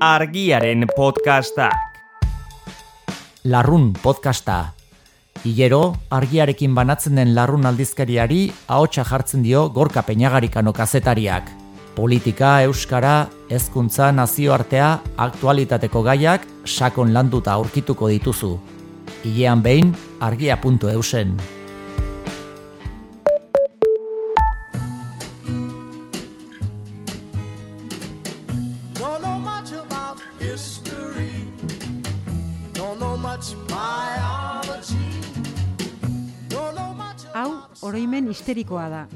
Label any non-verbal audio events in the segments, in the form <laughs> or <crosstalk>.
argiaren podcastak. Larrun podcasta. Hilero, argiarekin banatzen den larrun aldizkariari ahotsa jartzen dio gorka peñagarikano kazetariak. Politika, euskara, hezkuntza, nazioartea, aktualitateko gaiak sakon landuta aurkituko dituzu. Hilean behin, argia.eusen. histerikoa da.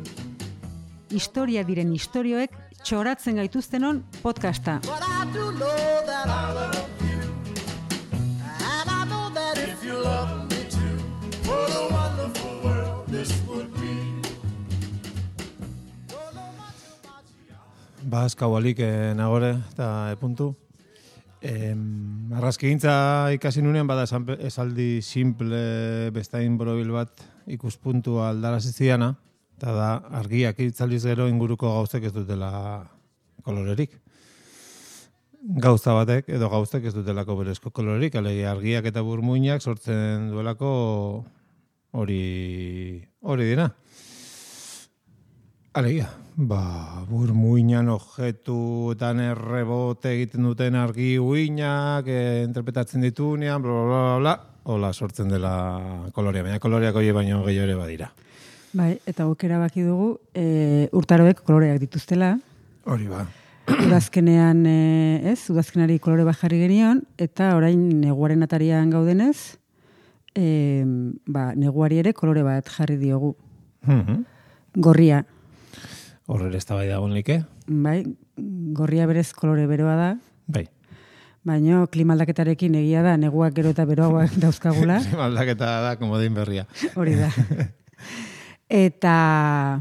Historia diren istorioek txoratzen gaituztenon podcasta. Ba, eskaualik eh, nagore, eta epuntu. Em, argazkigintza ikasi nunean, bada esaldi simple bestain borobil bat ikuspuntu aldaraziziana, eta da argiak itzaliz gero inguruko gauzek ez dutela kolorerik. Gauza batek edo gauzek ez dutelako berezko kolorerik, alegia argiak eta burmuinak sortzen duelako hori hori dira. Alegia, ba, burmuinan objetuetan errebote egiten duten argi uinak, e, interpretatzen ditunean, bla, bla, bla, bla, hola sortzen dela kolorea, baina koloreak hori baino gehiago ere badira. Bai, eta guk erabaki dugu e, urtaroek koloreak dituztela. Hori ba. Udazkenean, e, ez, udazkenari kolore bat jarri genion, eta orain neguaren atarian gaudenez, e, ba, neguari ere kolore bat jarri diogu. Mhm. Gorria, Horre ez da bai dagoen like? bai, gorria berez kolore beroa da, Bai. baino klimaldaketarekin egia da, neguak gero eta beroagoak <laughs> dauzkagula. Aldaketa da, komodin berria. Hori da. <laughs> eta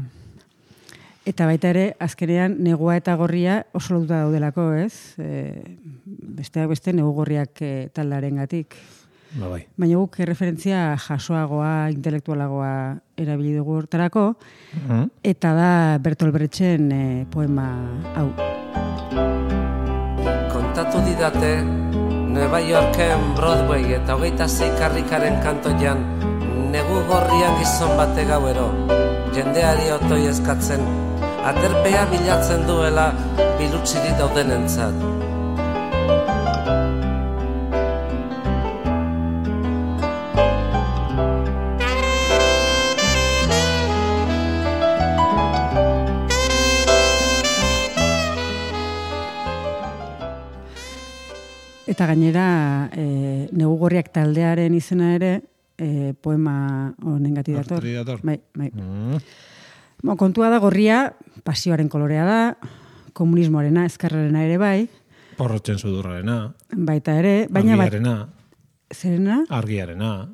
eta baita ere azkenean negua eta gorria oso lotuta daudelako, ez? E, besteak beste negu gorriak e, taldarengatik. Ba, bai. Baina guk referentzia jasoagoa, intelektualagoa erabili dugu hortarako, Mhm. eta da Bertolt Brechten e, poema hau. Kontatu didate Nueva Yorken Broadway eta hogeita zei karrikaren kantoian negu gorrian gizon bate gauero jendeari otoi eskatzen aterpea bilatzen duela bilutsiri daudenentzat. Eta gainera, e, negu gorriak taldearen izena ere, e, poema honengatik dator. Hortik dator. Bai, bai. Mhm. Bo, kontua da gorria, pasioaren kolorea da, komunismoarena, eskarrarena ere bai, Porrotzen sudurrarena, baita ere, baina bat, zerena? argiarena.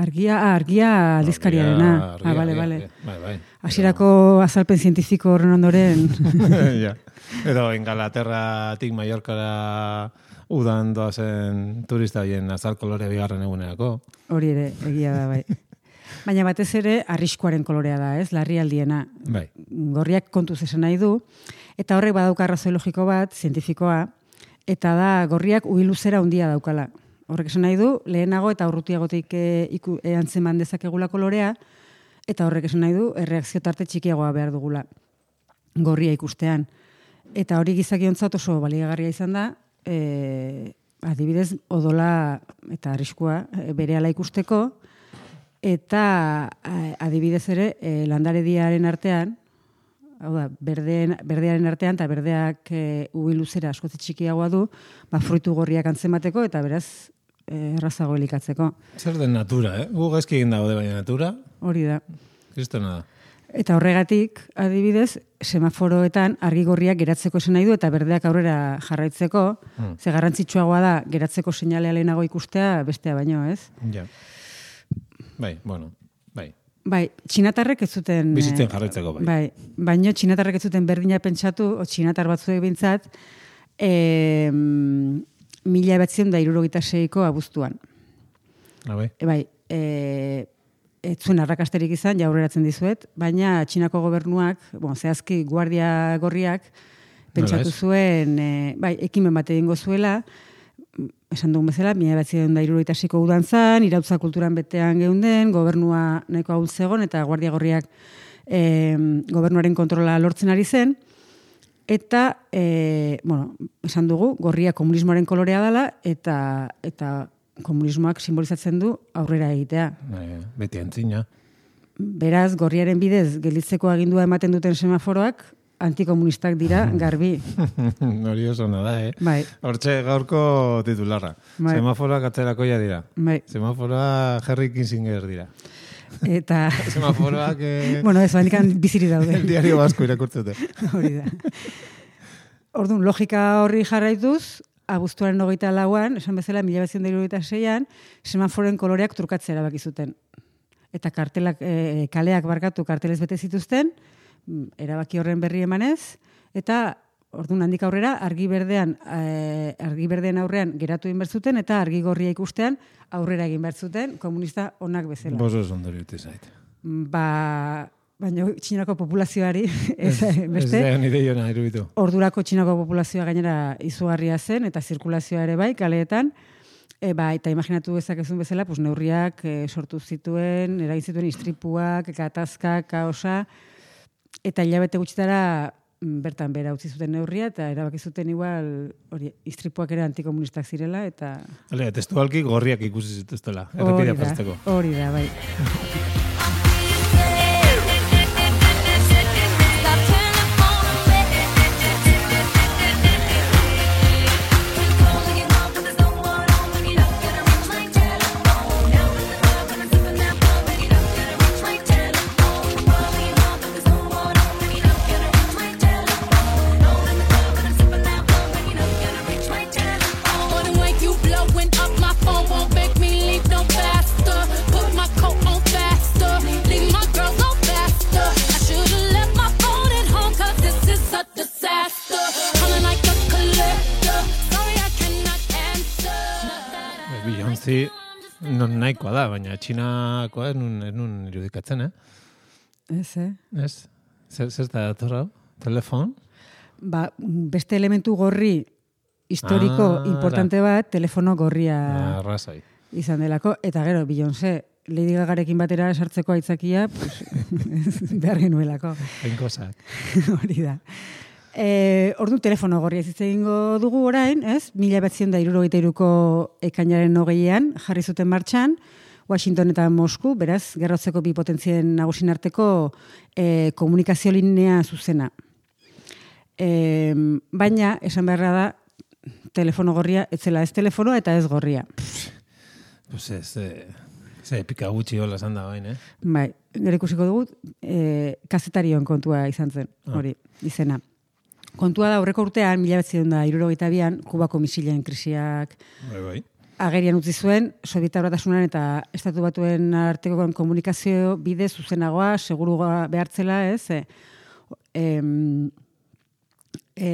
Argia, ah, argia aldizkariarena. Argia, ah, bale, bale. Bai, bai. Hasierako azalpen zientifiko horren ondoren, <laughs> ja. Edo Ingalaterratik Mallorcara udan doazen turista hoien azal kolore bigarren egunerako. hori ere, egia da, bai. Baina batez ere, arriskuaren kolorea da, ez? Larrialdiena. Bai. Gorriak kontuz esan nahi du, eta horrek badauka arrazoi logiko bat, zientifikoa, eta da gorriak uiluzera handia daukala. Horrek esan nahi du, lehenago eta urrutiagotik e, iku, e, antzeman dezakegula kolorea, eta horrek esan nahi du, erreakzio tarte txikiagoa behar dugula gorria ikustean. Eta hori gizakiontzat oso baliagarria izan da, e, adibidez, odola eta arriskua e, berehala ikusteko, eta adibidez ere, e, landarediaren artean, hau da, berdeen, berdearen artean, eta berdeak e, ubiluzera askoz txikiagoa du, ba, fruitu gorriak antzemateko, eta beraz, e, errazago elikatzeko. Zer den natura, eh? Gu gaizki egin dago baina natura, Hori da. kristona da. Eta horregatik, adibidez, semaforoetan argi gorriak geratzeko esan nahi du eta berdeak aurrera jarraitzeko, Hmm. ze garrantzitsuagoa da geratzeko seinalea lehenago ikustea bestea baino, ez? Ja. Bai, bueno, bai. Bai, txinatarrek ez zuten... Bizitzen eh, jarraitzeko, bai. Bai, baino txinatarrek ez zuten berdina pentsatu, o txinatar batzuek bintzat, e, mila ebatzen da irurogeita seiko abuztuan. Ah, bai. E, bai, e, ez zuen arrakasterik izan, ja aurreratzen dizuet, baina Txinako gobernuak, bon, zehazki guardia gorriak, pentsatu zuen, e, bai, ekimen bat egingo zuela, esan dugun bezala, mila batzi da iruroitasiko udan zan, irautza kulturan betean geunden, gobernua nahiko hau zegon, eta guardia gorriak e, gobernuaren kontrola lortzen ari zen, eta, e, bueno, esan dugu, gorria komunismoaren kolorea dela, eta, eta komunismoak simbolizatzen du aurrera egitea. Bai, beti antzina. Beraz, gorriaren bidez, gelditzeko agindua ematen duten semaforoak, antikomunistak dira, <laughs> garbi. Hori oso ona da, eh? Bai, Hortxe gaurko titularra. Bai. Semaforoak atzerakoia dira. bai. Semaforoa Henry Kissinger dira. Eta, <laughs> Semaforoak eh, <laughs> bueno, ez, bandikan biziri daude. el diario vasco irakurtzete. Hori da. Orduan, logika horri jarraituz, abuztuaren hogeita lauan, esan bezala, mila bezion da seian, semaforen koloreak trukatzea erabaki zuten. Eta kartelak, e, kaleak barkatu kartelez bete zituzten, mm, erabaki horren berri emanez, eta orduan handik aurrera, argi berdean, e, argi berdean aurrean geratu egin berzuten, eta argi gorria ikustean aurrera egin berzuten, komunista onak bezala. Boso ondori uti zait. Ba, baina txinako populazioari, ez, beste, <laughs> Ez da nire jona iruditu. ordurako txinako populazioa gainera izugarria zen eta zirkulazioa ere bai kaleetan. E, ba, eta imaginatu dezakezun bezala, pues, neurriak e, sortu zituen, eragin zituen istripuak, gatazkak, kaosa, eta hilabete gutxitara mm, bertan bera utzi zuten neurria, eta erabaki zuten igual, hori, istripuak ere antikomunistak zirela, eta Ale, testualki gorriak ikusi zituztela. Errepidea pasteko. hori da, bai. <laughs> txinakoa ez nun, ez nun irudikatzen, eh? Ez, eh? Ez? Zer, zer da dator hau? Telefon? Ba, beste elementu gorri historiko Ah, importante bat, telefono gorria Arrasai. izan delako, eta gero, Beyoncé, Lady Gagarekin batera sartzeko aitzakia, pues, <laughs> behar genuelako, Hain kozak. <laughs> hori da. E, ordu telefono gorria ez egingo dugu orain, ez? Mila batzion da irurogeita iruko ekainaren hogeian jarri zuten martxan, Washington eta Mosku, beraz, gerrotzeko bi potentzien nagusin arteko e, komunikazio linea zuzena. E, baina, esan beharra da, telefono gorria, ez zela ez telefono eta ez gorria. Pues ez, eh, ze pika gutxi hola esan da bain, eh? Bai, gero ikusiko dugu, e, kazetarion kontua izan zen, hori, izena. Kontua da, aurreko urtean, mila betzen da, irurogeita bian, Kubako misilen krisiak Bai, bai. Agerian utzi zuen, Sovietar batasunan eta estatu batuen arteko komunikazio bide zuzenagoa, seguruga behartzela, ez? E, em, e,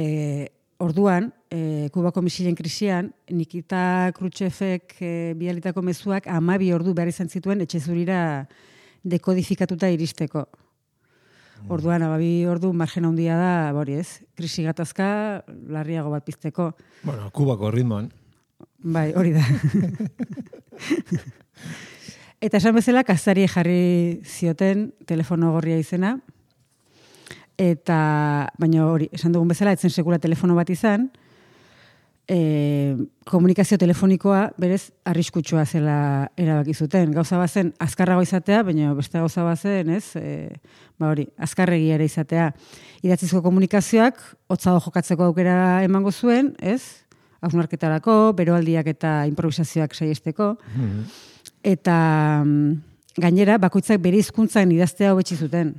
orduan, e, Kubako misilen krisian, Nikita Khrushchevek e, bialitako mezuak amabi ordu behar izan zituen etxe zurira dekodifikatuta iristeko. Orduan, ababi ordu margen handia da, bori ez, krisi gatazka larriago bat pizteko. Bueno, kubako ritmoan. Bai, hori da. Eta esan bezala, kazari jarri zioten telefono gorria izena. Eta, baina hori, esan dugun bezala, etzen sekula telefono bat izan, e, komunikazio telefonikoa berez arriskutsua zela erabaki zuten. Gauza bazen azkarrago izatea, baina beste gauza bazen, ez? E, ba hori, azkarregi ere izatea. Idatzizko komunikazioak hotzago jokatzeko aukera emango zuen, ez? Hausnarketarako, beroaldiak eta improvisazioak saiesteko. Eta mm, gainera bakoitzak bere hizkuntzan idaztea hobetsi zuten.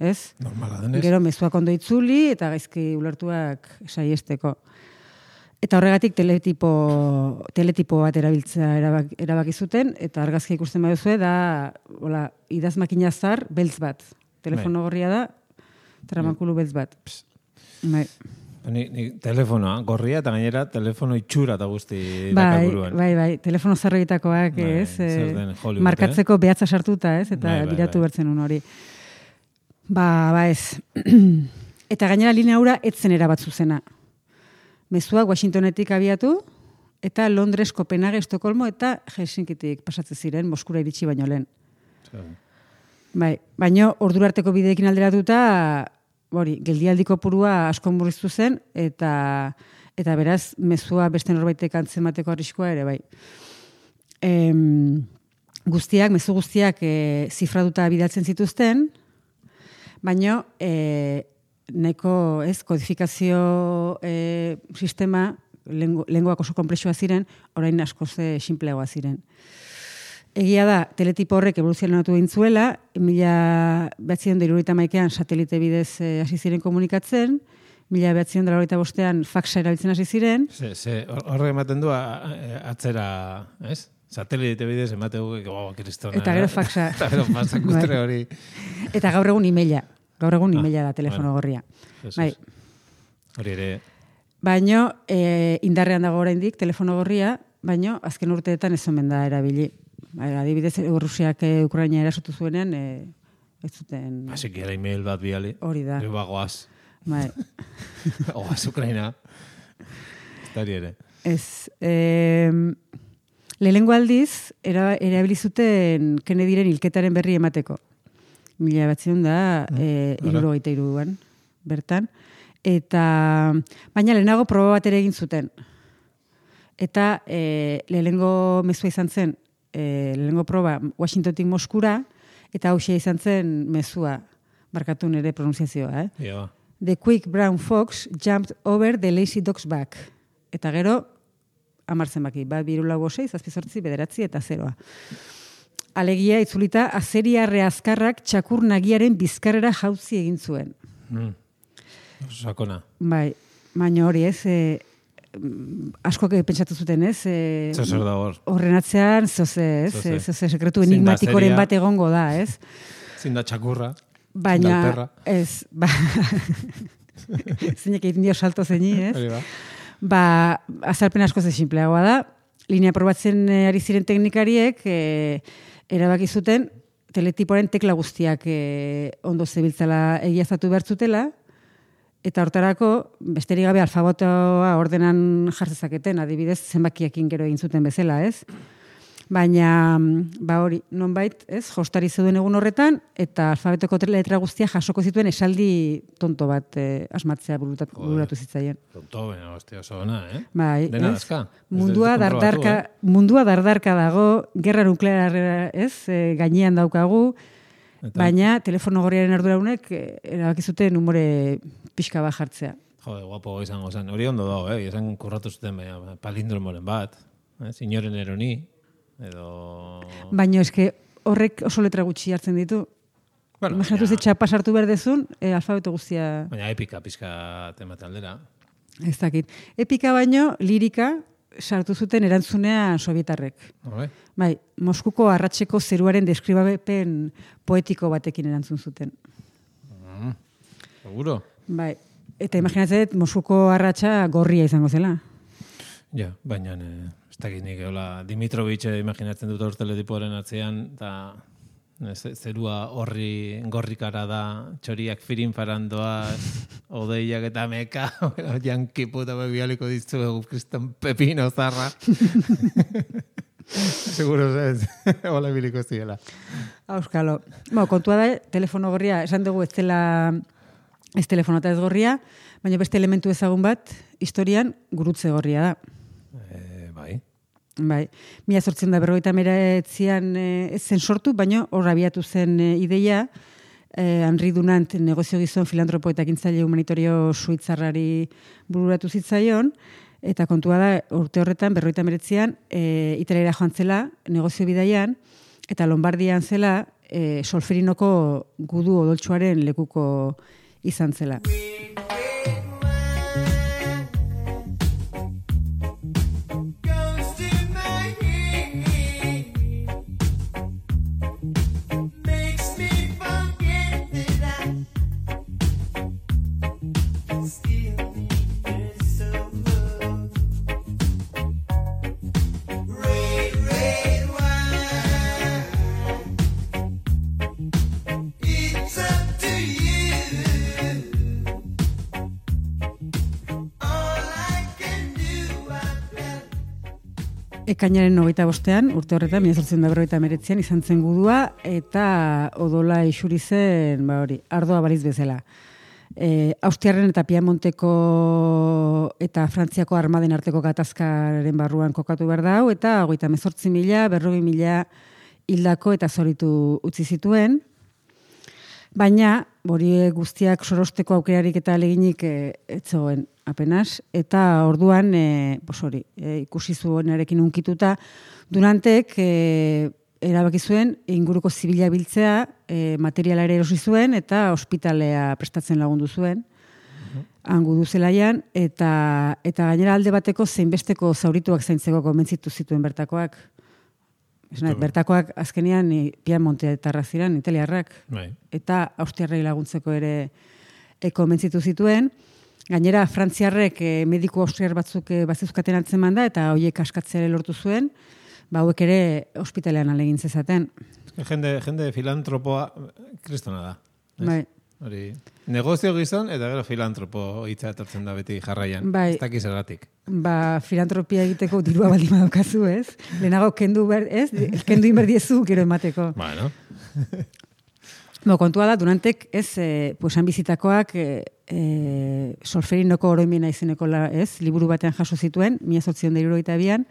Ez? Normala denez. Gero mezuak ondo itzuli eta gaizki ulertuak saiesteko. Eta horregatik teletipo, teletipo bat erabiltzea erabak, erabaki zuten, eta argazki ikusten baduzue da, hola, idaz makina zar, beltz bat. Telefono gorria da, tramakulu beltz bat. Bai, Ni, ni telefonoa, gorria eta gainera telefono itxura eta guzti bai, dakaburuan. bai, bai, telefono zarroitakoak, Bai, ez? eh, den Hollywood, markatzeko behatza sartuta, ez? Eta Bai, bai, biratu bai. bertzen un hori. Ba, ba ez. <clears throat> Eta gainera linea hura etzen erabat zuzena. Mezuak Washingtonetik abiatu, eta Londres, Kopenhague, Estokolmo eta Helsinkitik pasatzen ziren, Moskura iritsi baino lehen. Bai, baino ordura arteko bideekin alderatuta, hori, geldialdiko purua asko murriztu zen, eta eta beraz, mezua beste norbaitek antzemateko arriskoa ere, bai. Em, guztiak, mezu guztiak e, zifraduta bidaltzen zituzten, baino e, nahiko, ez, kodifikazio e, sistema lengu- lenguak oso komplexua ziren, orain asko ze simpleagoa ziren. Egia da, teletipo horrek evoluzionatu egin zuela, mila behatzion da maikean satelite bidez eh, hasi ziren komunikatzen, mila behatzion da laurogeita bostean faxa erabiltzen hasi ziren, Ze, ze, hor- horrek ematen du atzera, ez? Satelite bidez emategu, oh, kristona. Eta gero faxa. <laughs> Eta gero faxa Bai. kustre hori. eta gaur egun emaila. Gaur egun Ah, emaila da telefono gorria. Bai. Hori ere, Baino, e, indarrean dago oraindik telefono gorria, baino azken urteetan ez omen da erabili. Bai, adibidez, Rusiak e, Ukraina erasotu zuenean, e, ez zuten... hasi kiera email bat biali. Hori da. Gero bagoaz. Bai, <laughs> Oaz Ukraina. Hori ere. ez... E, lehenengo aldiz, era, erabili zuten Kennedyren hilketaren berri emateko. Mila batzion da, e, hala. irurogeita iruan, bertan. Eta, baina lehenago proba bat ere egin zuten. Eta e, lehenengo mezua izan zen, e, lehenengo proba Washingtontik Moskura, eta hausia izan zen mezua, barkatu nire pronunziazioa, eh? Ba. The quick brown fox jumped over the lazy dog's back. Eta gero, amartzen baki, bat biru lau bosei, zazpi sortzi, bederatzi eta zeroa. Alegia, itzulita, azeriarre azkarrak txakur nagiaren bizkarrera jauzi egin zuen. Mm. Sakona. Bai, baina hori ez, e, askoak pentsatu zuten ez, e, Zer da hor. horren atzean, zoze, ez, Zoze. zoze sekretu enigmatikoren bat egongo da, ez? Zin da txakurra. Baina, ez, ba, <laughs> zeinek egiten dio salto zeini, ez? Ba. Azalpen asko ze sinpleagoa da. Linea probatzen eh, ari ziren teknikariek eh, erabaki zuten teletipoaren tekla guztiak eh, ondo zebiltzala egiaztatu behar zutela, eta hortarako besterik gabe alfabetoa ordenan jartzezaketen, adibidez zenbakiekin gero egin zuten bezala, ez? Baina, ba hori, nonbait, ez, jostari zeuden egun horretan, eta alfabetoko letra guztia jasoko zituen esaldi tonto bat eh, asmatzea burutatu, bururatu zitzaien. Tonto, baina, hostia, oso ona, eh? Bai, Dena ez? dazka. Ez Mundua konprobatu, dardarka, eh? mundua dardarka dago, gerra nuklearra, ez, e, gainean daukagu, Eta- baina telefono gorriaren arduraunek e, erabaki zuten umore pixka bat jartzea. Jode, guapo izango zen. Hori ondo dago, eh? Esan kurratu zuten baina, palindromoren bat. Eh? Signoren eroni. Edo... Baina eske horrek oso letra gutxi hartzen ditu. Bueno, Imaginatu baina- txapa sartu behar dezun, e, alfabeto guztia Baina epika pizka temate aldera. ez dakit. Epika baino, lirika sartu zuten erantzunean sovietarrek. Hore? Bai, Moskuko arratseko zeruaren deskribapen poetiko batekin erantzun zuten. Seguro? Bai, eta imaginatzen dut Moskuko arratsa gorria izango zela. Ja, baina eh, ez dakit nik hola Dimitrovich eh, imaginatzen dut hor teletipoaren atzean, eta eh, ze- zerua horri gorrikara da, txoriak firin farandoa, <laughs> odeiak eta meka, <laughs> janki puta bebialiko dizu kriston pepino zarra. <laughs> Seguro ez, hola biliko ziela. Auskalo. Bo, kontua da, telefono gorria, esan dugu ez dela ez telefono eta ez gorria, baina beste elementu ezagun bat, historian gurutze gorria da. Eh, bai. Bai, mila sortzen da berrogeita meretzian e, ez zen sortu, baina hor abiatu zen e, ideia, e, Henri Dunant negozio gizon filantropo eta ekintzaile humanitario suitzarrari bururatu zitzaion, eta kontua da urte horretan berrogeita meretzian e, Italiara joan zela negozio bidaian, eta Lombardian zela e, solferinoko gudu odoltsuaren lekuko izan zela. Ekainaren hogeita bostean, urte horretan, mila zortzen da berrogeita meretzean, izan zen gudua, eta odola isuri zen, ba hori, ardoa baliz bezala. E, Austriarren eta Piamonteko eta Frantziako armaden arteko gatazkaren barruan kokatu behar da hau, eta hogeita mezortzi mila, berrogi mila hildako eta zoritu utzi zituen. Baina, hori guztiak sorosteko aukerarik eta aleginik e, ez zegoen apenas, eta orduan, e, pos hori, e, ikusi zuenarekin unkituta, Durantek e, erabaki zuen inguruko zibila biltzea, e, materiala ere erosi zuen eta ospitalea prestatzen lagundu zuen. Hangu du zelaian, eta, eta gainera alde bateko zeinbesteko zaurituak zaintzeko konbentzitu zituen bertakoak. Esna, bertakoak azkenean Piamonte eta Raziran, italiarrak, Bai. eta austriarrei laguntzeko ere e, konbentzitu zituen. Gainera, frantziarrek e, mediku austriar batzuk e, bazizkaten antzeman da, eta hoiek askatzea ere lortu zuen, ba hauek ere ospitalean alegin zezaten. Jende, jende filantropoa kristona da. ez? Bai. Hori, negozio gizon eta gero filantropo hitza etortzen da beti jarraian. Bai. Ez dakiz zergatik. Ba, filantropia egiteko dirua baldin badaukazu, ez? Lehenago kendu ber, ez? Kendu inberdiezu gero emateko. Bueno, <laughs> Bo, kontua da, Durantek, ez, e, pues, han bizitakoak e, e, solferinoko oroimena izeneko, la, ez, liburu batean jaso zituen, mila zortzion da bian,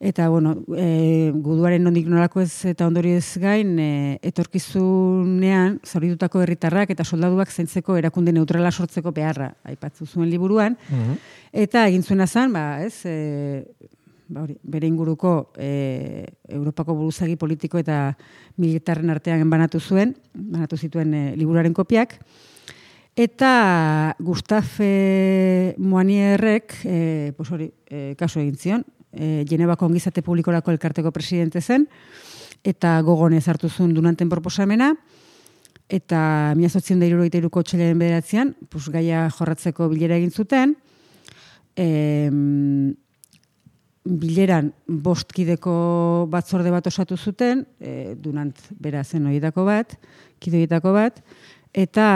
eta, bueno, e, guduaren nondik nolako ez eta ondori ez gain, e, etorkizunean, zauritutako herritarrak eta soldaduak zaintzeko erakunde neutrala sortzeko beharra, aipatzu zuen liburuan, eta egin zuena zen, ba, ez, e, ba, hori, bere inguruko e, Europako buruzagi politiko eta militarren artean banatu zuen, banatu zituen e, liburuaren kopiak, eta Gustave Moanierrek, e, pues hori, e, kasu egin zion, e, Genebako ongizate publikorako elkarteko presidente zen, eta gogonez hartu zuen dunanten proposamena, eta mila zotzen da irurogeita iruko txelaren bederatzean, pues, gaia jorratzeko bilera egin zuten, em, bileran bostkideko batzorde bat osatu zuten, e, dunant bera zen horietako bat, kide horietako bat, eta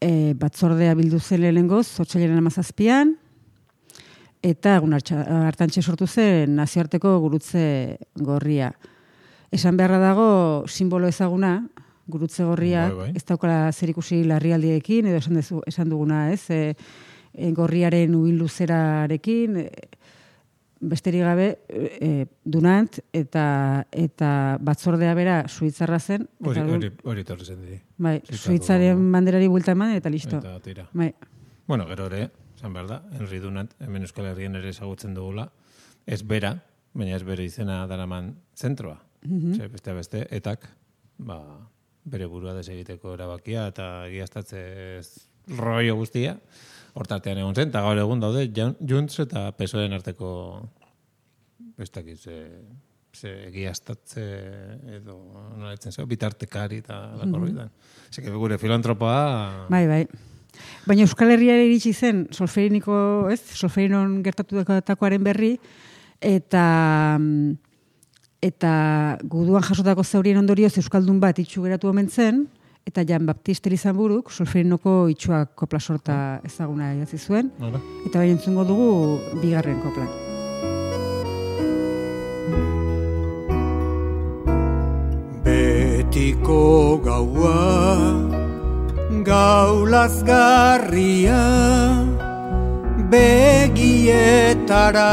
e, batzordea bildu zen lehenengoz, otxailaren amazazpian, eta egun hartantxe sortu zen nazioarteko gurutze gorria. Esan beharra dago simbolo ezaguna, gurutze gorria, Bai, bai. ez daukala zer ikusi larrialdiekin, edo esan, dezu, esan duguna, ez, e, e, gorriaren uin luzerarekin, e, besterik gabe e, dunant eta eta batzordea bera suitzarra zen hori, hori, hori torri zen diri. bai, suitzaren banderari buelta eman eta listo. Eta tira. Bai. Bueno, gero ere, esan behar da, Henry Dunant, hemen Euskal Herrian ere ezagutzen dugula, ez bera, baina ez bere izena daraman zentroa. Ze, beste beste, etak, ba, bere burua desegiteko erabakia eta egiaztatze rollo guztia, hortartean egon zen, eta gaur egun daude Jun- Junts eta PSOEren arteko bestakiz, ze, ze egiaztatze edo nola ditzen zeo, bitartekari eta lako mm -hmm. gure filantropoa Bai, bai. Baina Euskal Herriara iritsi zen solferiniko, ez? Solferinon gertatutakoaren berri eta mm, eta guduan jasotako zaurien ondorioz euskaldun bat itxu geratu omen zen eta Jan Baptiste Elizanburuk solferinoko itxuak kopla sorta ezaguna idatzi zuen Hala. eta bai entzungo dugu bigarren kopla. Betiko gaua gaulazgarria begietara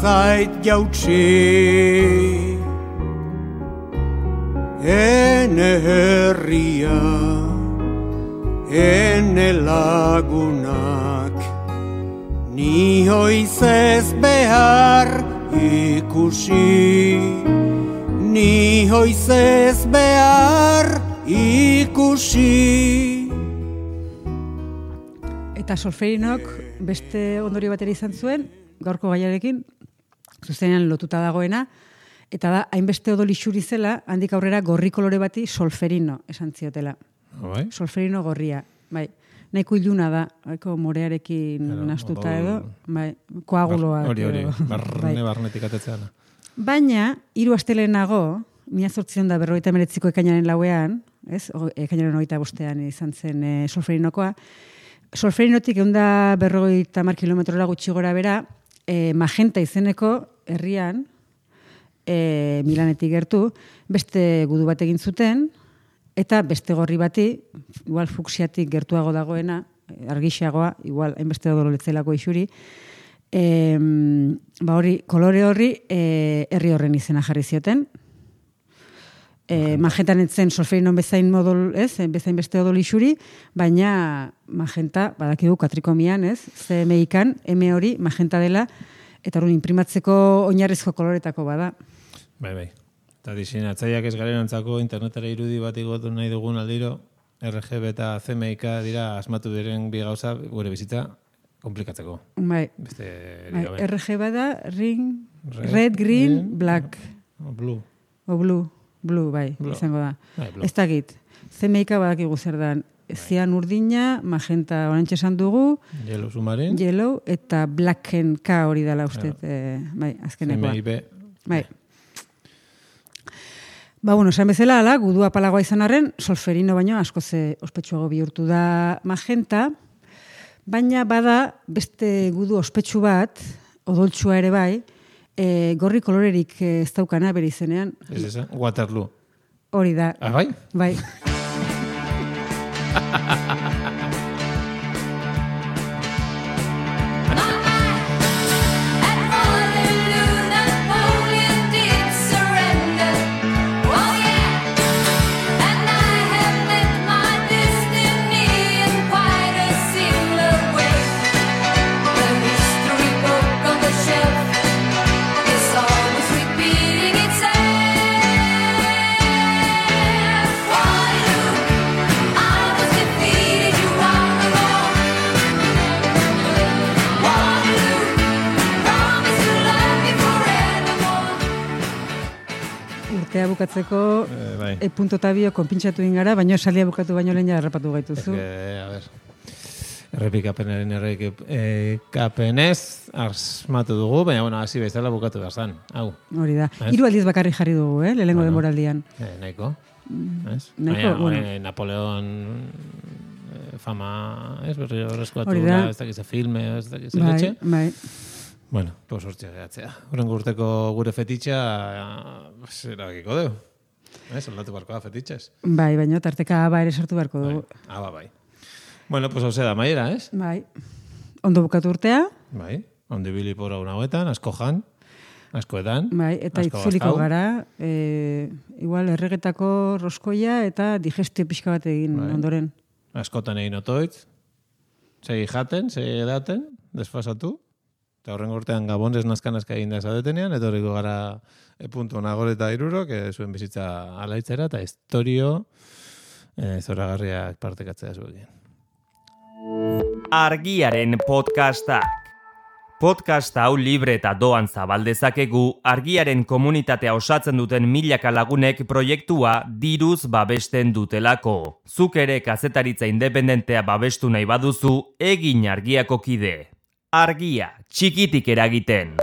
zait jautsi ene herria ene lagunak ni hoiz ez behar ikusi ni hoiz ez behar ikusi. Eta solferinok beste ondorio batera izan zuen, gaurko gaiarekin, zuzenean lotuta dagoena, eta da, hainbeste odol isuri zela, handik aurrera gorri kolore bati solferino esan ziotela. Bai? Solferino gorria, bai. Nahiko iluna da, nahiko morearekin Claro, nastuta odol- edo, bai, koaguloak. Hori, hori, edo, barne, bai. barnetik atetzeana. Baina, hiru astelenago, mila zortzion da berrogeita meretziko ekainaren lauean, ez, o- ekainaren hogeita bostean izan zen e, solferinokoa, solferinotik egun da berrogeita mar kilometrora gutxi gora bera, e, Magenta izeneko herrian, e, Milanetik gertu, beste gudu bat egin zuten, eta beste gorri bati, igual fuksiatik gertuago dagoena, argixagoa, igual hainbeste odolo letzelako isuri, e, ba hori, kolore horri e, herri horren izena jarri zioten, E, magentan etzen solferinon bezain modol, ez, bezain beste odol isuri, baina magenta, badakigu katrikomian, ez, CMI-kan, M hori magenta dela, eta hori imprimatzeko oinarrizko koloretako bada. Bai, bai. Eta diseinatzaileak ez garen antzako internetera irudi bat igotu nahi dugun aldiro, RGB eta CMYK dira asmatu diren bi gauza gure bizitza komplikatzeko. Bai, Beste bai gabe. RG bada, ring, Red, red, green, green, black, O Blue. o blue, blue, bai, Blue. izango da. Bai, blue. Ez dakit, CMYK badakigu zer dan, zian urdina, magenta orantxe esan dugu, Yellow Submarine. yellow, eta blacken K hori dela uste, eh, bai, azkenekoa. CMYB. Bai. Ba, bueno, esan bezala, ala, gudu apalagoa izan arren, solferino baino asko ze ospetsuago bihurtu da magenta, baina bada beste gudu ospetsu bat, odoltsua ere bai, e, gorri kolorerik eh, ez daukana bere izenean, Ez esa? Waterloo. hori da, Ah, bai? bai. Bukatzeko, Eh, bai. e punto eta bio konpintxatu ingara, baino salia bukatu baino lehen Ez gaituzu. que, a ver, errepikapenaren errepikapenez asmatu dugu, baina bueno, hasi bezala bukatu behar zan. Hau, Hori da. Hiru aldiz bakarrik jarri dugu, eh, lehenengo Bueno. denboraldian. eh, nahiko. Mm, nahiko, Baina, bueno. eh, Napoleon eh, fama, ez berri horrezkoatu, Hori da. ez dakize filme, ez dakize Bai, letxe. bai. Bueno, pues hortxe gehatzea. Horren urteko gure fetitxa, pues, erabakiko dugu. Ez, aldatu barko da fetitxez. Bai, baina tarteka aba ere sartu beharko Bai. dugu. Ah, ba, bai. Bueno, pues hau da maiera, ez? Bai. Ondo bukatu urtea, Bai, ondi bili por hau hauetan, asko jan, asko edan. bai, eta itzuliko gara, e, igual erregetako roskoia eta digestio pixka bat egin Bai. ondoren. Askotan egin otoitz, segi jaten, segi edaten, desfasatu, eta horren urtean gabonez nazkan-nazka egin da esadetenean, eta horriko gara e, puntu nagore eta iruro, que zuen bizitza alaitzera, eta historio e, zoragarriak partekatzea zuekin. Argiaren podcastak. Podcast hau libre eta doan zabaldezakegu argiaren komunitatea osatzen duten milaka lagunek proiektua diruz babesten dutelako. Zuk ere kazetaritza independentea babestu nahi baduzu, egin argiako kide. Argia, txikitik eragiten.